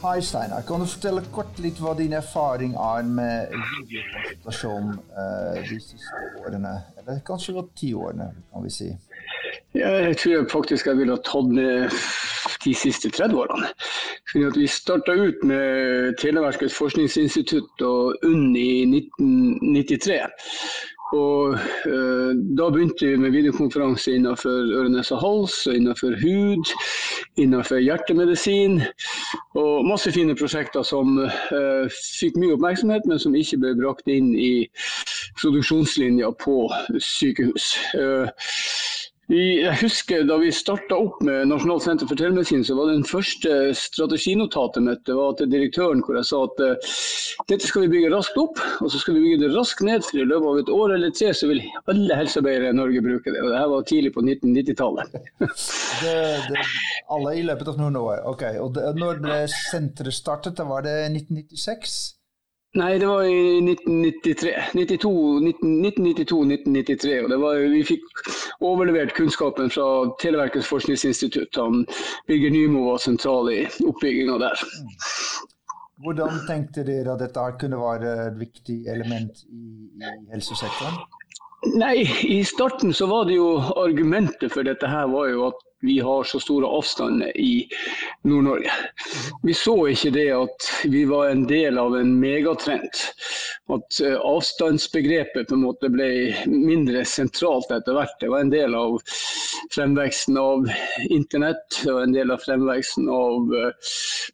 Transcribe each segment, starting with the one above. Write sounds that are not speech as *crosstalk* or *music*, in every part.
Hei Steinar, kan du fortelle kort litt hva din erfaring er med videokonsultasjon uh, de siste årene? Eller kanskje gått ti årene, kan vi si. Ja, jeg tror faktisk jeg ville ha tatt med de siste 30 årene. vi starta ut med Televerkets forskningsinstitutt og UNN i 1993. Og eh, Da begynte vi med videokonferanse innenfor øre, nese og hals, innenfor hud, innenfor hjertemedisin. Og masse fine prosjekter som eh, fikk mye oppmerksomhet, men som ikke ble brakt inn i produksjonslinja på sykehus. Eh, jeg husker Da vi starta opp med Nasjonalt senter for telemedisin, så var det den første strateginotatet mitt det var til direktøren hvor jeg sa at uh, dette skal vi bygge raskt opp, og så skal vi bygge det raskt ned. for I løpet av et år eller tre så vil alle helsearbeidere i Norge bruke det. og det her var tidlig på 1990-tallet. *laughs* alle i løpet av noen år. ok. Og det, når ble senteret startet, da var det 1996? Nei, det var i 1993. 1992-1993. og var, Vi fikk overlevert kunnskapen fra Televerkets forskningsinstitutt. Han Birger Nymo var sentral i oppbygginga der. Hvordan tenkte dere at dette kunne være et viktig element i, i helsesektoren? Nei, I starten så var det jo argumentet for dette her var jo at vi har så store avstander i Nord-Norge. Vi så ikke det at vi var en del av en megatrend. At eh, avstandsbegrepet på en måte ble mindre sentralt etter hvert. Det var en del av fremveksten av internett, det var en del av fremveksten av uh,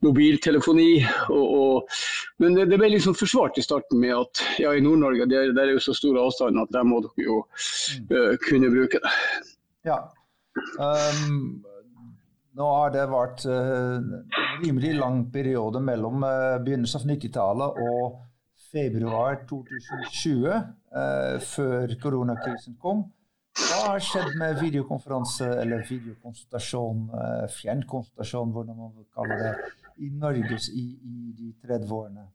mobiltelefoni. Og, og, men det, det, ble liksom forsvart i starten med at ja, i Nord-Norge der, der er jo så store avstander at der må dere jo uh, kunne bruke det. Ja, Um, nå har det vært uh, en rimelig lang periode mellom uh, begynnelsen av 90-tallet og februar 2020, uh, eh, før koronakrisen kom. Hva har skjedd med videokonferanse eller videokonsultasjon, fjernkonsultasjon, hvordan man vil kalle det, i Norge i, i de 30 årene?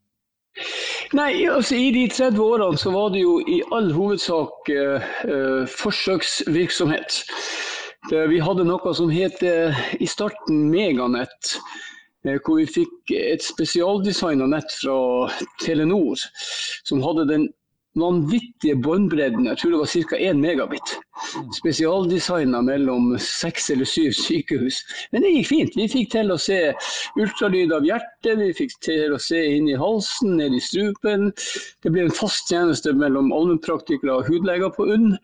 Nei, altså I de 30 årene så var det jo i all hovedsak forsøksvirksomhet. Vi hadde noe som het i starten Meganett. Eh, hvor vi fikk et spesialdesigna nett fra Telenor som hadde den vanvittige båndbredden. Jeg tror det var ca. 1 megabit. Spesialdesigna mellom seks eller syv sykehus. Men det gikk fint. Vi fikk til å se ultralyd av hjertet, vi fikk til å se inn i halsen, ned i strupen. Det ble en fast tjeneste mellom allmennpraktikere og hudleger på UNN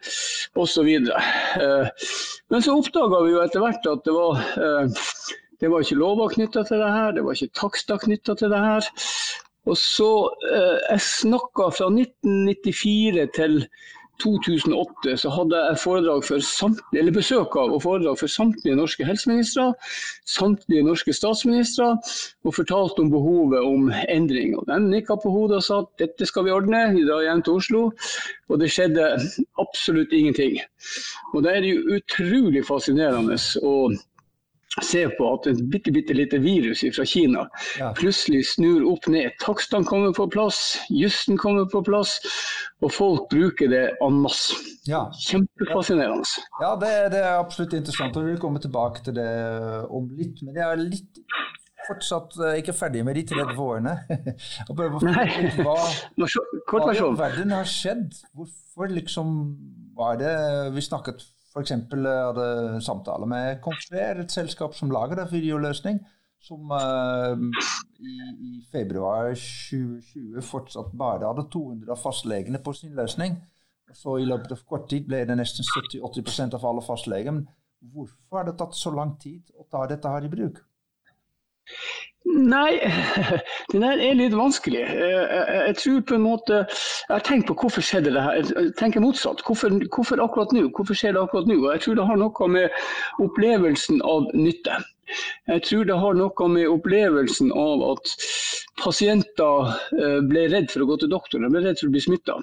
osv. Eh, men så oppdaga vi jo etter hvert at det var eh, det var ikke lover knytta til det her, det var ikke takster knytta til det her. Og så eh, Jeg snakka fra 1994 til 2008 så hadde jeg foredrag for samtlige, eller besøk av og foredrag for samtlige norske helseministre, samtlige norske statsministre, og fortalte om behovet om endring. Og De nikka på hodet og sa at dette skal vi ordne, vi drar hjem til Oslo. Og det skjedde absolutt ingenting. Og Det er jo utrolig fascinerende å se på at et bitte, bitte lite virus fra Kina ja. plutselig snur opp ned. Takstene kommer på plass, jussen kommer på plass, og folk bruker det en masse. Ja. Kjempefascinerende. Ja, det, det, er absolutt interessant, og vi vil komme tilbake til det om litt. Men jeg er litt fortsatt eh, ikke ferdig med de 30 årene. *laughs* og prøver å finne ut hva, *laughs* hva i verden har skjedd. Hvorfor liksom var det Vi snakket F.eks. hadde en samtale med Konfer, et selskap som lager en videoløsning, som uh, i, i, februar 2020 fortsatt bare hadde 200 av fastlegene på sin løsning. Så i løpet av kort tid ble det nesten 70-80% av alle fastleger. Men hvorfor har det tatt så lang tid å ta dette her i bruk? Nei, *laughs* det der er litt vanskelig. Jeg, tror på en måte Jeg har tenkt på hvorfor skjedde det her. Jeg tenker motsatt. Hvorfor, hvorfor akkurat nå? Hvorfor skjer det akkurat nå? Og jeg tror det har noe med opplevelsen av nytte. Jeg tror det har noe med opplevelsen av at pasienter eh, ble redd for å gå til doktoren, de ble redd for å bli smitta.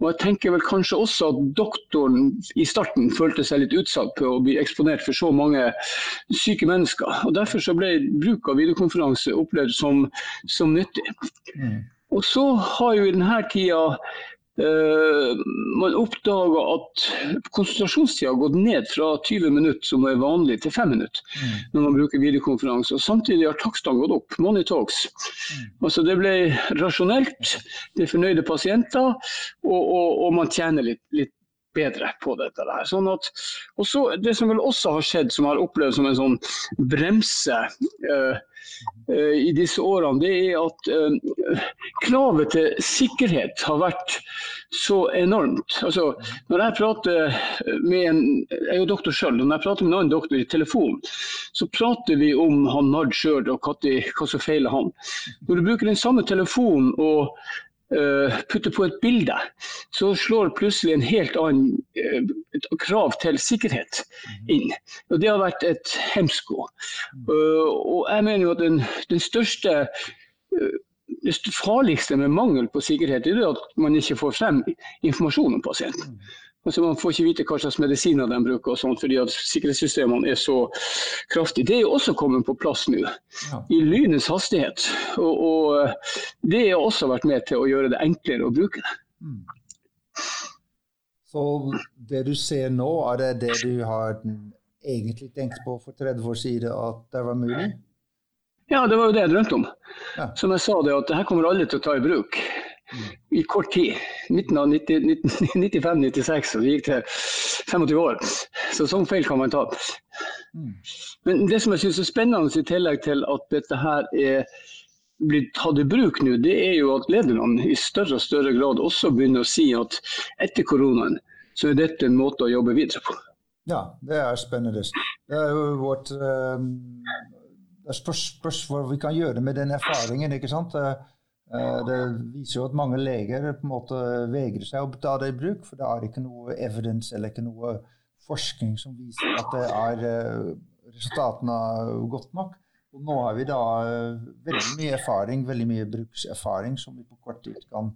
Og jeg tenker vel kanskje også at doktoren i starten følte seg litt utsatt på å bli eksponert for så mange syke mennesker. Og Derfor så ble bruk av videokonferanse opplevd som, som nyttig. Mm. Og så har jo i denne tida man oppdaga at konsentrasjonstida har gått ned fra 20 minutter, som er vanlig, til 5 minutter mm. når man bruker videokonferanse. Og samtidig har takstene gått opp. Money talks. Mm. Altså det ble rasjonelt, det er fornøyde pasienter, og, og, og man tjener litt, litt bedre på dette. der. Sånn at, og så Det som vel også har skjedd, som jeg har opplevd som en sånn bremse uh, i disse årene, det er at uh, kravet til sikkerhet har vært så enormt. Altså, når jeg prater med en jeg er jo doktor selv, når jeg prater med en annen doktor i telefon, så prater vi om han Nard sjøl og hva som feiler han. Når du bruker den samme telefonen og putter på et bilde, så slår plutselig en helt annen uh, krav til sikkerhet inn. Og Det har vært et hemsko. Uh, og jeg mener jo at den, den største det farligste med mangel på sikkerhet er at man ikke får frem informasjon om pasienten. Altså Man får ikke vite hva slags medisiner de bruker, og sånt, fordi at sikkerhetssystemene er så kraftige. Det er jo også kommet på plass nå, ja. i lynets hastighet. Og, og, eh, det har også vært med til å gjøre det enklere å bruke det. Mm. Så det du ser nå, er det det du har egentlig tenkt på for 30 år siden at det var mulig? Ja, det var jo det jeg drømte om. Ja. Som jeg sa, det at det her kommer alle til å ta i bruk i kort tid. Midten av 95-96, og det gikk til 25 år. Så sånn feil kan man ta. Men det som jeg syns er spennende, i tillegg til at dette her er blitt tatt i bruk nå, det er jo at lederne i større og større grad også begynner å si at etter koronaen så er dette en måte å jobbe videre på. Ja, det er spennende. Det er jo vårt um, Det spørs, spørs hva vi kan gjøre med den erfaringen. ikke sant? Eh, det viser jo at mange leger på en måte vegrer seg å ta det i bruk, for det er ikke noe evidence eller ikke noe forskning som viser at det er eh, resultatene godt nok. Og nå har vi da eh, veldig mye erfaring, veldig mye brukserfaring som vi på kort tid kan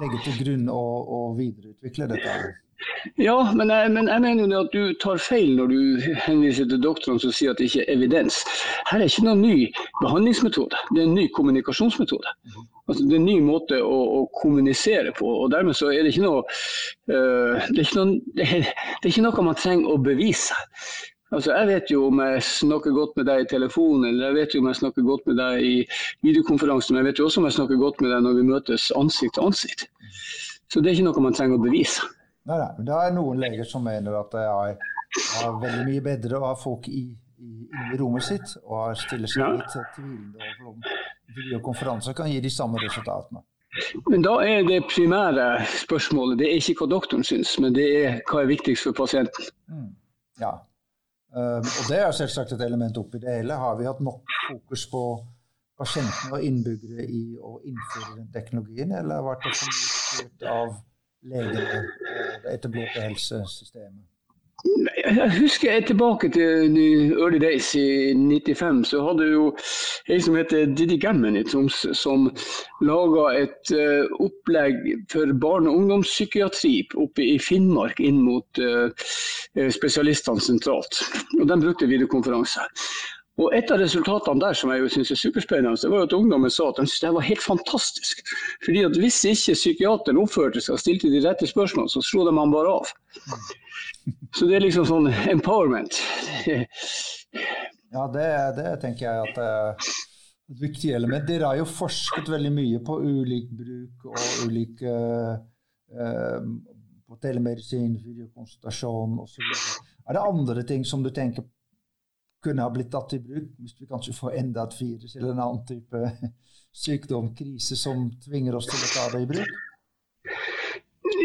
legge til grunn og, og videreutvikle dette. Ja, men jeg, men jeg, mener jo at du tar feil når du henviser til doktorene som sier at det ikke er evidens. Her er ikke noen ny behandlingsmetode, det er en ny kommunikasjonsmetode. Mhm. Altså, det er en ny måte å, å, kommunisere på. og Dermed så er det ikke noe, uh, det, er ikke noe det, er, det er ikke noe man trenger å bevise. Altså, jeg vet jo om jeg snakker godt med deg i telefonen, eller jeg vet jo om jeg snakker godt med deg i videokonferansen, men jeg vet jo også om jeg snakker godt med deg når vi møtes ansikt til ansikt. Så det er ikke noe man trenger å bevise. Nei, nei, Det er noen leger som mener at det er, er veldig mye bedre å ha folk i, i, i rommet sitt, og stiller seg ja. litt tvilende overfor om videokonferanser kan gi de samme resultatene. Men da er det primære spørsmålet det er ikke hva doktoren syns, men det er hva er viktigst for pasienten. Mm. Ja, um, og det er selvsagt et element oppi det hele. Har vi hatt nok fokus på pasientene og innbyggere i å innføre den teknologien, eller har det vært styrt av legene og det etablerte helsesystemet? Jeg husker jeg tilbake til early days i 95, så hadde jo ei som heter Didi Gammen i Troms, som laga et uh, opplegg for barne- og ungdomspsykiatri oppe i Finnmark inn mot uh, spesialistene sentralt. Og De brukte videokonferanse. Og Et av resultatene der som jeg synes er superspennende, var at ungdommen sa at de syntes det var helt fantastisk. Fordi at Hvis ikke psykiateren oppførte seg og stilte de rette spørsmålene, så slo de han bare av. Så det er liksom sånn empowerment. ja, det, det, tenker jeg at er et viktig element. Dere har jo forsket veldig mye på ulik bruk og ulik uh, uh, på telemedisin, videokonsultasjon osv. Er det andre ting som du tenker kunne ha blitt tatt i bruk hvis vi kanskje får enda et virus eller en annen type sykdom, krise, som tvinger oss til å ta det i bruk?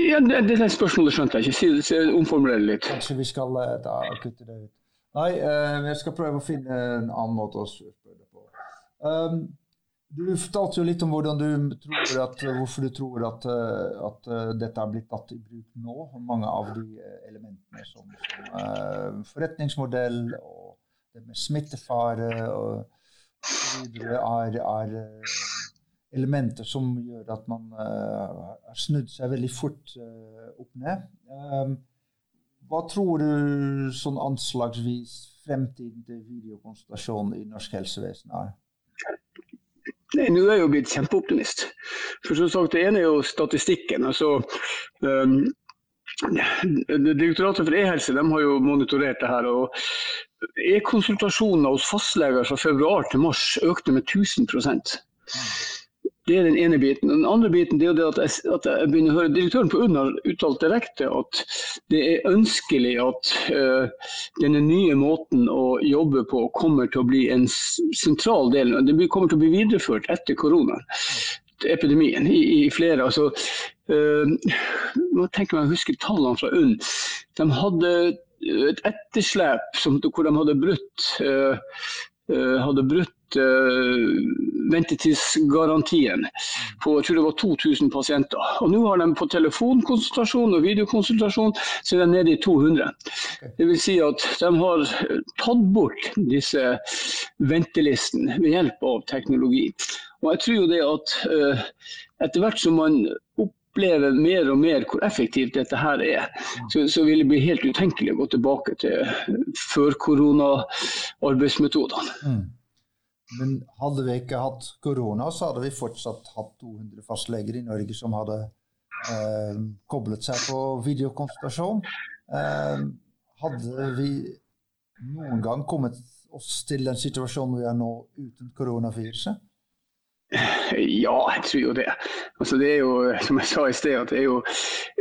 Ja, det, det spørsmålet skjønte jeg ikke. Si, omformulere litt. Kanskje vi skal da, eh, kutte det ut. Nei, uh, jeg skal prøve å finne en annen måte å spørre det på. Um, du fortalte jo litt om du at, hvorfor du tror at, eh, at, dette har blitt tatt i bruk nå. Mange av de elementene som, som uh, forretningsmodell og det med smittefare og så videre er, er, elementer som gjør at man uh, har snudd seg veldig fort uh, opp ned. Um, hva tror du sånn anslagsvis fremtiden til videokonsultasjon i norsk helsevesen er? Nei, Nå er jeg jo blitt kjempeoptimist. For som sagt, Det ene er jo statistikken. altså um, Direktoratet for e-helse har jo monitorert det her. og E-konsultasjoner hos fastleger fra februar til mars økte med 1000 det er den ene biten. Den andre biten er at jeg, at jeg, begynner å høre Direktøren på UNNAR uttalt direkte at det er ønskelig at uh, denne nye måten å jobbe på kommer til å bli en sentral del. Det kommer til å bli videreført etter koronaepidemien i, i flere. altså uh, nå tenker jeg husker tallene fra UNN. De hadde et etterslep som, hvor de hadde brutt, uh, hadde brutt ventetidsgarantien på jeg tror det var 2000 pasienter. Og Nå har de på telefonkonsultasjon og videokonsultasjon så er de nede i 200. Dvs. Si at de har tatt bort disse ventelistene ved hjelp av teknologi. Og jeg tror jo det at uh, etter hvert som man opplever mer og mer hvor effektivt dette her er, så, så vil det bli helt utenkelig å gå tilbake til før korona-arbeidsmetodene. Mm. Men hadde vi ikke hatt korona, så hadde vi fortsatt hatt 200 fastleger i Norge som hadde eh, koblet seg på videokonsultasjon. Eh, hadde vi noen gang kommet oss til den situasjonen vi er nå uten koronaviruset? Ja, jeg tror jo det. Altså det er jo, som jeg sa i sted, at jo,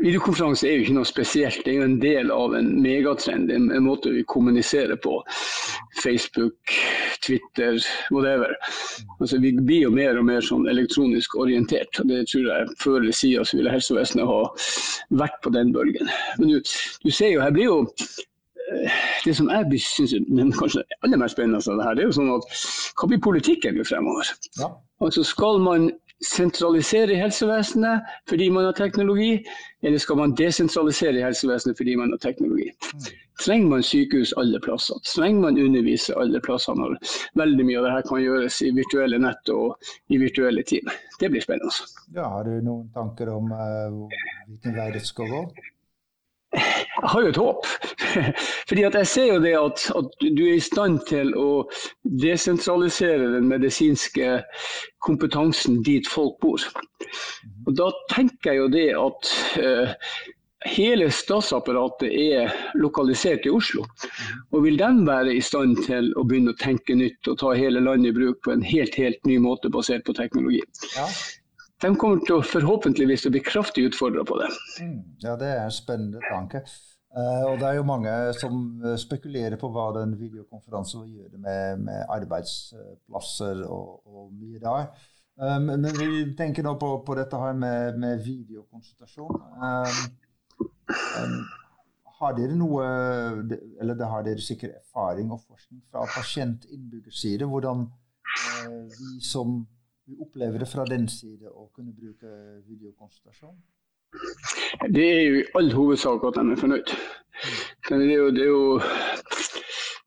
videokonferanse er jo ikke noe spesielt. Det er jo en del av en megatrend, en, en måte vi kommuniserer på. Facebook, Twitter, whatever. Altså Vi blir jo mer og mer sånn elektronisk orientert. og Det tror jeg før eller siden så ville helsevesenet ha vært på den bølgen. Men du, du ser jo, her blir jo eh, det som jeg syns kanskje aller mest spennende av det her, det er jo sånn at hva blir politikken fremover? Ja. Altså Skal man sentralisere helsevesenet fordi man har teknologi, eller skal man desentralisere helsevesenet fordi man har teknologi? Trenger man sykehus alle plasser? Trenger man undervise alle plasser når veldig mye av det her kan gjøres i virtuelle nett og i virtuelle team? Det blir spennende. Ja, har du noen tanker om uh, hvilken vei det skal gå? Jeg har jo et håp. *laughs* Fordi jeg ser jo det at, at, du er i stand til å desentralisere den medisinske kompetansen dit folk bor. Og Da tenker jeg jo det at uh, hele statsapparatet er lokalisert i Oslo. Og vil de være i stand til å begynne å tenke nytt og ta hele landet i bruk på en helt, helt ny måte basert på teknologi? Ja de kommer til å forhåpentligvis å bli kraftig utfordra på det. Mm, ja, det er en spennende tanke. Uh, og det er jo mange som eh, spekulerer på hva den videokonferansen vil gjøre med, med arbeidsplasser og, og mye der. Um, men vi tenker nå på, på dette her med, med videokonsultasjon. Har dere noe Eller det har dere sikkert erfaring og forskning fra pasient-innbyggerside. hvordan vi som vi opplever det fra den side å kunne bruke videokonsultasjon? Det er jo i all hovedsak at de er fornøyd. Det er jo, det er jo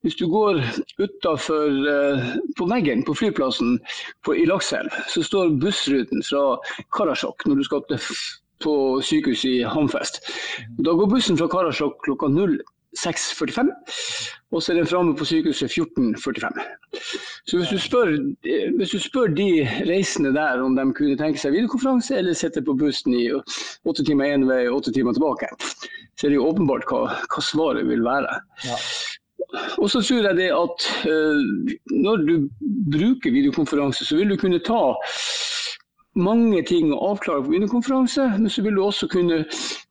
hvis du går utafor uh, på veggen på flyplassen på, i Lakselv, så står bussruten fra Karasjok når du skal på sykehuset i Hamfest. Da går bussen fra Karasjok klokka 0 6.45, og så er den framme på sykehuset 14.45. Så hvis du, spør, hvis du, spør, de reisende der om de kunne tenke seg videokonferanse eller sitte på bussen i åtte timer én vei og åtte timer tilbake, så er det jo åpenbart hva, hva svaret vil være. Ja. Og så tror jeg det at uh, når du bruker videokonferanse, så vil du kunne ta mange ting å avklare på videokonferanse, men så vil du også kunne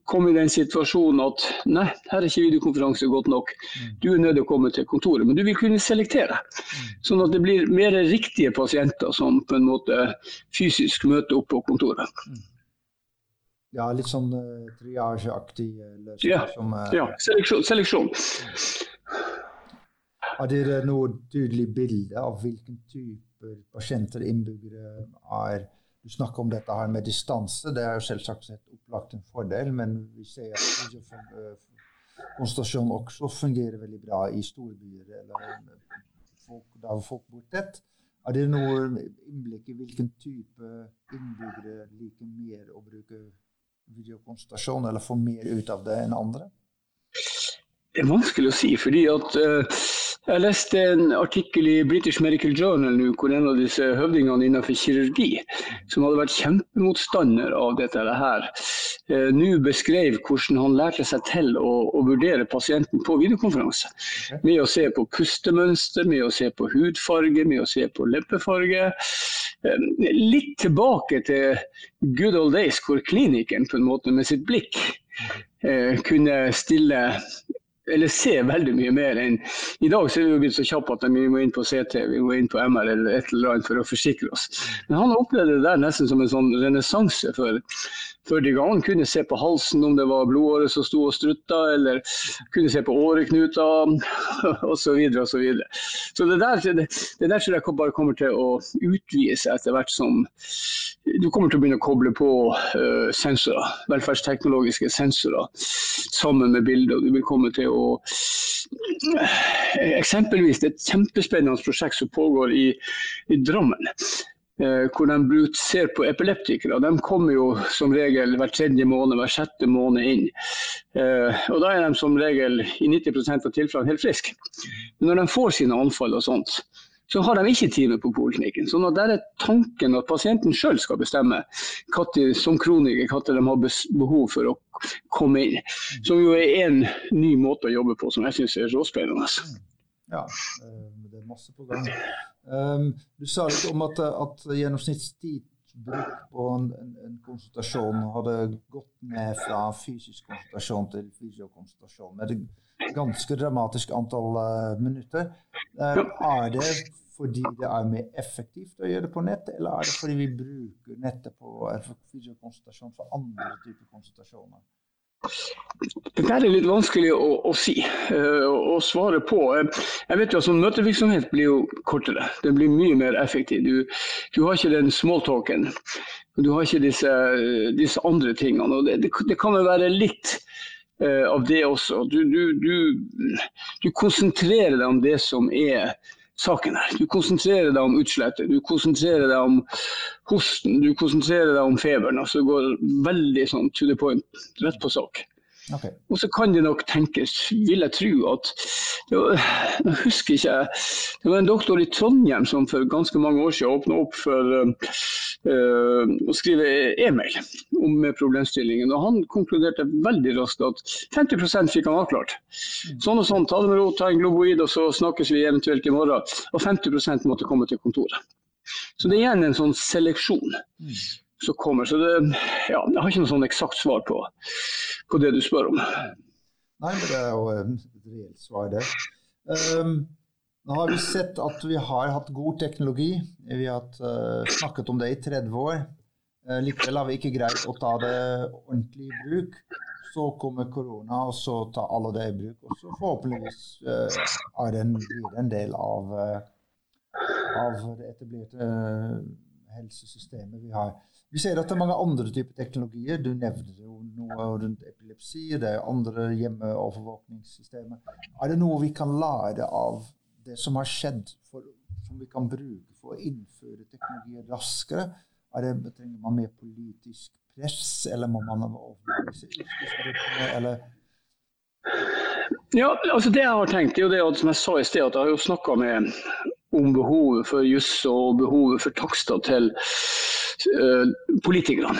komme i den situasjonen at nei, her er ikke videokonferanse godt nok. Mm. Du er nødt til å komme til kontoret. Men du vil kunne selektere. Mm. Sånn at det blir mer riktige pasienter som på en måte fysisk møter opp på kontoret. Mm. Ja, litt sånn uh, triasjeaktig uh, løsning. Ja, som, uh, ja. Seleksjon. seleksjon. Har dere noe tydelig bilde av hvilken type pasienter innbyggere er? Du snakker om dette her med distanse. Det er jo selvsagt sett opplagt en fordel, men vi ser at konsentrasjon også fungerer veldig bra i storbyer eller folk, der folk bor tett. Er det noe innblikk i hvilken type innbyggere liker mer å bruke videokonsultasjon, eller få mer ut av det enn andre? Det er vanskelig å si, fordi at uh, Jeg leste en artikkel i British Medical Journal hvor en av disse høvdingene innenfor kirurgi, som hadde vært kjempemotstander av dette her, eh, nå beskrev hvordan han lærte seg til å, å vurdere pasienten på videokonferanse. Med å se på pustemønster, med å se på hudfarge, med å se på leppefarge. Eh, litt tilbake til good old days hvor klinikeren på en måte med sitt blikk eh, kunne stille eller se veldig mye mer enn I dag så er vi jo blitt så kjappe at vi må inn på CT, vi må inn på MR eller et eller annet for å forsikre oss. Men han opplevde det der nesten som en sånn renessanse for, før de gangene kunne se på halsen om det var blodåret som sto og strutta, eller kunne se på åreknuta *laughs* osv. Så, videre, og så, videre. så det der, det, det der tror jeg bare kommer til å utvide seg etter hvert som du kommer til å begynne å koble på uh, sensorer, velferdsteknologiske sensorer sammen med bilder. Du vil komme til å Eksempelvis det er et kjempespennende prosjekt som pågår i, i Drammen. Eh, hvor de ser på epileptikere. De kommer jo som regel hver tredje måned, hver sjette måned inn. Eh, og da er de som regel i 90% av tilfellene helt friske. Men når de får sine anfall og sånt, så har de ikke time på poliklinikken. Så der er tanken at pasienten sjøl skal bestemme de, som kroniker når de har behov for å komme inn. Som jo er en ny måte å jobbe på som jeg syns er råspennende. Ja, eh, det er masse på gang. Um, du sa litt om at, at gjennomsnittstidsbruk på en, en, en, konsultasjon hadde gått ned fra fysisk konsultasjon til fysiokonsultasjon med et ganske dramatisk antall uh, minutter. Uh, er det fordi det er mer effektivt å gjøre det på nett, eller er det fordi vi bruker nettet på fysiokonsultasjon for andre typer konsultasjoner? Det der er litt vanskelig å, å si uh, svare på. Jeg vet jo at sånn Møtevirksomhet blir jo kortere. Den blir mye mer effektiv. Du, du har ikke den smalltalken. Du har ikke disse, disse andre tingene. og Det, det, det kan jo være litt uh, av det også. Du, du, du, konsentrerer deg om det som er saken her. Du konsentrerer deg om utslettet, du konsentrerer deg om hosten, du konsentrerer deg om feberen. altså går veldig sånn to the point, rett på sak. Okay. Og så kan det nok tenkes, vil jeg tro, at Jeg husker ikke Det var en doktor i Trondheim som for ganske mange år siden åpna opp for uh, å skrive e-mail om problemstillingen. Og han konkluderte veldig raskt at 50 fikk han avklart. Mm. Sånn og sånn, ta det med ro, ta en globoid, og så snakkes vi eventuelt i morgen. Og 50% måtte komme til kontoret. Så det er igjen en sånn seleksjon. Som kommer. Så det, ja, jeg har ikke noe sånn eksakt svar på, på, det du spør om. Nei, men det er jo et reelt svar, det. Um, nå har vi sett at vi har hatt god teknologi. Vi har uh, snakket om det i 30 år. Uh, likevel har vi ikke greid å ta det ordentlig i bruk. Så kommer korona, og så tar alle det i bruk. Og så forhåpentligvis uh, er det en, en del av, av det etablerte helsesystemet vi har. Vi ser at det er mange andre typer teknologier. Du nevner jo noe rundt epilepsi. Det er andre hjemmeovervåkningssystemer. Er det noe vi kan lære av det som har skjedd, for, som vi kan bruke for å innføre teknologier raskere? Er det, trenger man mer politisk press, eller må man overbevise yrkesgruppene, eller ja, altså Det jeg har tenkt, er jo det at som jeg sa i sted, at jeg har jo snakka med om behovet for juss og behovet for takster til uh, politikerne.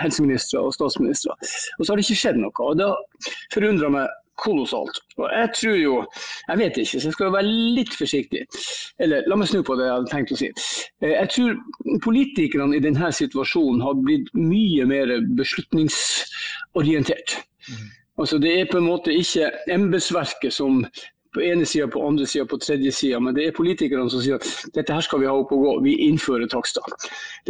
Helseministre og statsministre. Og så har det ikke skjedd noe. og Det forundrer meg kolossalt. Og jeg tror jo Jeg vet ikke, så jeg skal være litt forsiktig. Eller la meg snu på det jeg hadde tenkt å si. Eh, jeg tror politikerne i denne situasjonen har blitt mye mer beslutningsorientert. Mm. Altså Det er på en måte ikke embetsverket som på ene sida, på andre sida, på tredje sida. Men det er politikerne som sier at dette her skal vi ha opp og gå, vi innfører takster.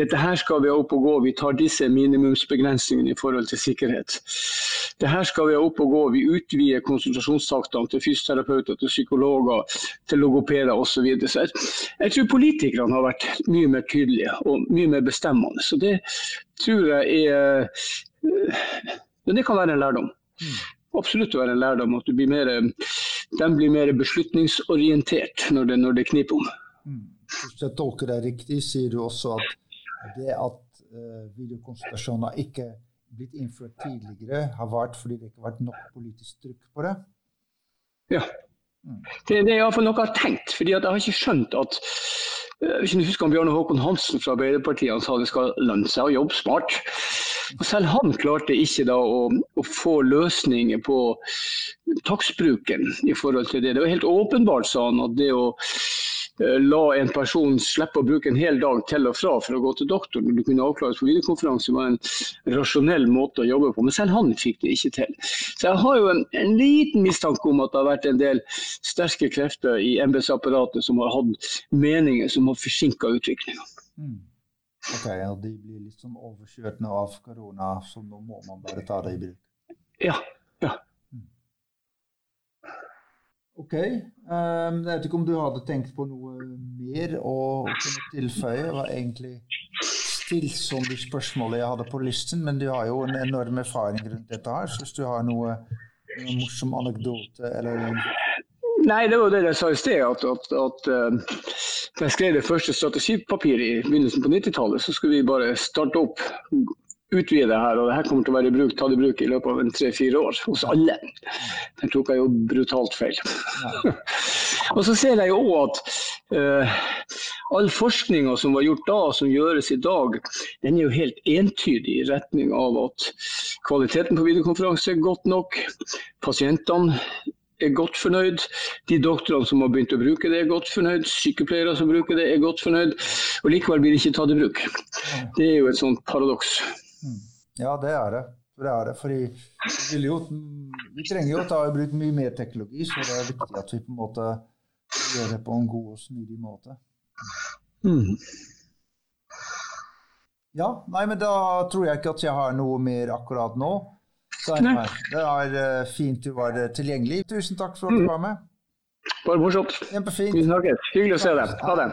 Dette her skal vi ha opp og gå, vi tar disse minimumsbegrensningene i forhold til sikkerhet. Det her skal vi ha opp og gå, vi utvider konsultasjonstakstene til fysioterapeuter, til psykologer, til logopeder osv. Så, videre. så jeg, jeg tror politikerne har vært mye mer tydelige og mye mer bestemmende. Så det tror jeg er Men det kan være en lærdom. Absolutt Absolutt være en lærdom at du blir mer de blir mer beslutningsorientert når det, når det kniper om. Mm. Hvis jeg tolker deg riktig, sier du også at det at uh, videokonsultasjoner ikke blitt innført tidligere, har vært fordi det ikke har vært nok politisk trykk på det? Ja, Mm. Det, det er iallfall noe jeg har tenkt. fordi jeg har ikke skjønt at eh, hvis du husker Bjarne Håkon Hansen fra Arbeiderpartiet han sa det skal lønne seg å jobbe smart. Og selv han klarte ikke da å, å få løsninger på takstbruken i forhold til det. Det var helt åpenbart, sa han, at det å Eh, la en person slippe å bruke en hel dag til og fra for å gå til doktoren når du kunne avklares på videokonferanse, var en rasjonell måte å jobbe på. Men selv han fikk det ikke til. Så jeg har jo en, en liten mistanke om at det har vært en del sterke krefter i embetsapparatet som har hatt meninger som har forsinka utviklinga. Mm. Ok, og De blir litt sånn overkjørt nå av korona, så nå må man bare ta det i bruk? Ja. ja. Ok. Um, jeg vet ikke om du hadde tenkt på noe mer å kunne tilføye? Det var egentlig stillsomme spørsmålet jeg hadde på listen, men du har jo en enorm erfaring rundt dette her. Så hvis du har noe, noe morsom anekdote eller Nei, det var det jeg sa i sted. At, at, at da jeg skrev det første strategipapiret i begynnelsen på 90-tallet, så skulle vi bare starte opp utvide det her, og det her kommer til å være i bruk, tatt i bruk i løpet av en tre-fire år hos alle. Den tok jeg jo brutalt feil. *laughs* og så ser jeg jo òg at uh, all forskninga som var gjort da, som gjøres i dag, den er jo helt entydig i retning av at kvaliteten på videokonferanse er godt nok. Pasientene er godt fornøyd. De doktorene som har begynt å bruke det, er godt fornøyd. Sykepleiere som bruker det, er godt fornøyd. Og likevel blir det ikke tatt i bruk. Det er jo et sånt paradoks. Mm. Ja, det er det. Det er det. Fordi vi, jo, vi trenger jo å ta i bruk mye mer teknologi, så det er viktig at vi på en måte gjør det på en god og smidig måte. Mm. Ja, nei, men da tror jeg ikke at jeg har noe mer akkurat nå. Det er uh, fint du var tilgjengelig. Tusen takk for at du mm. var med. Bare morsomt. Kjempefint. Hyggelig å se deg. Ha det.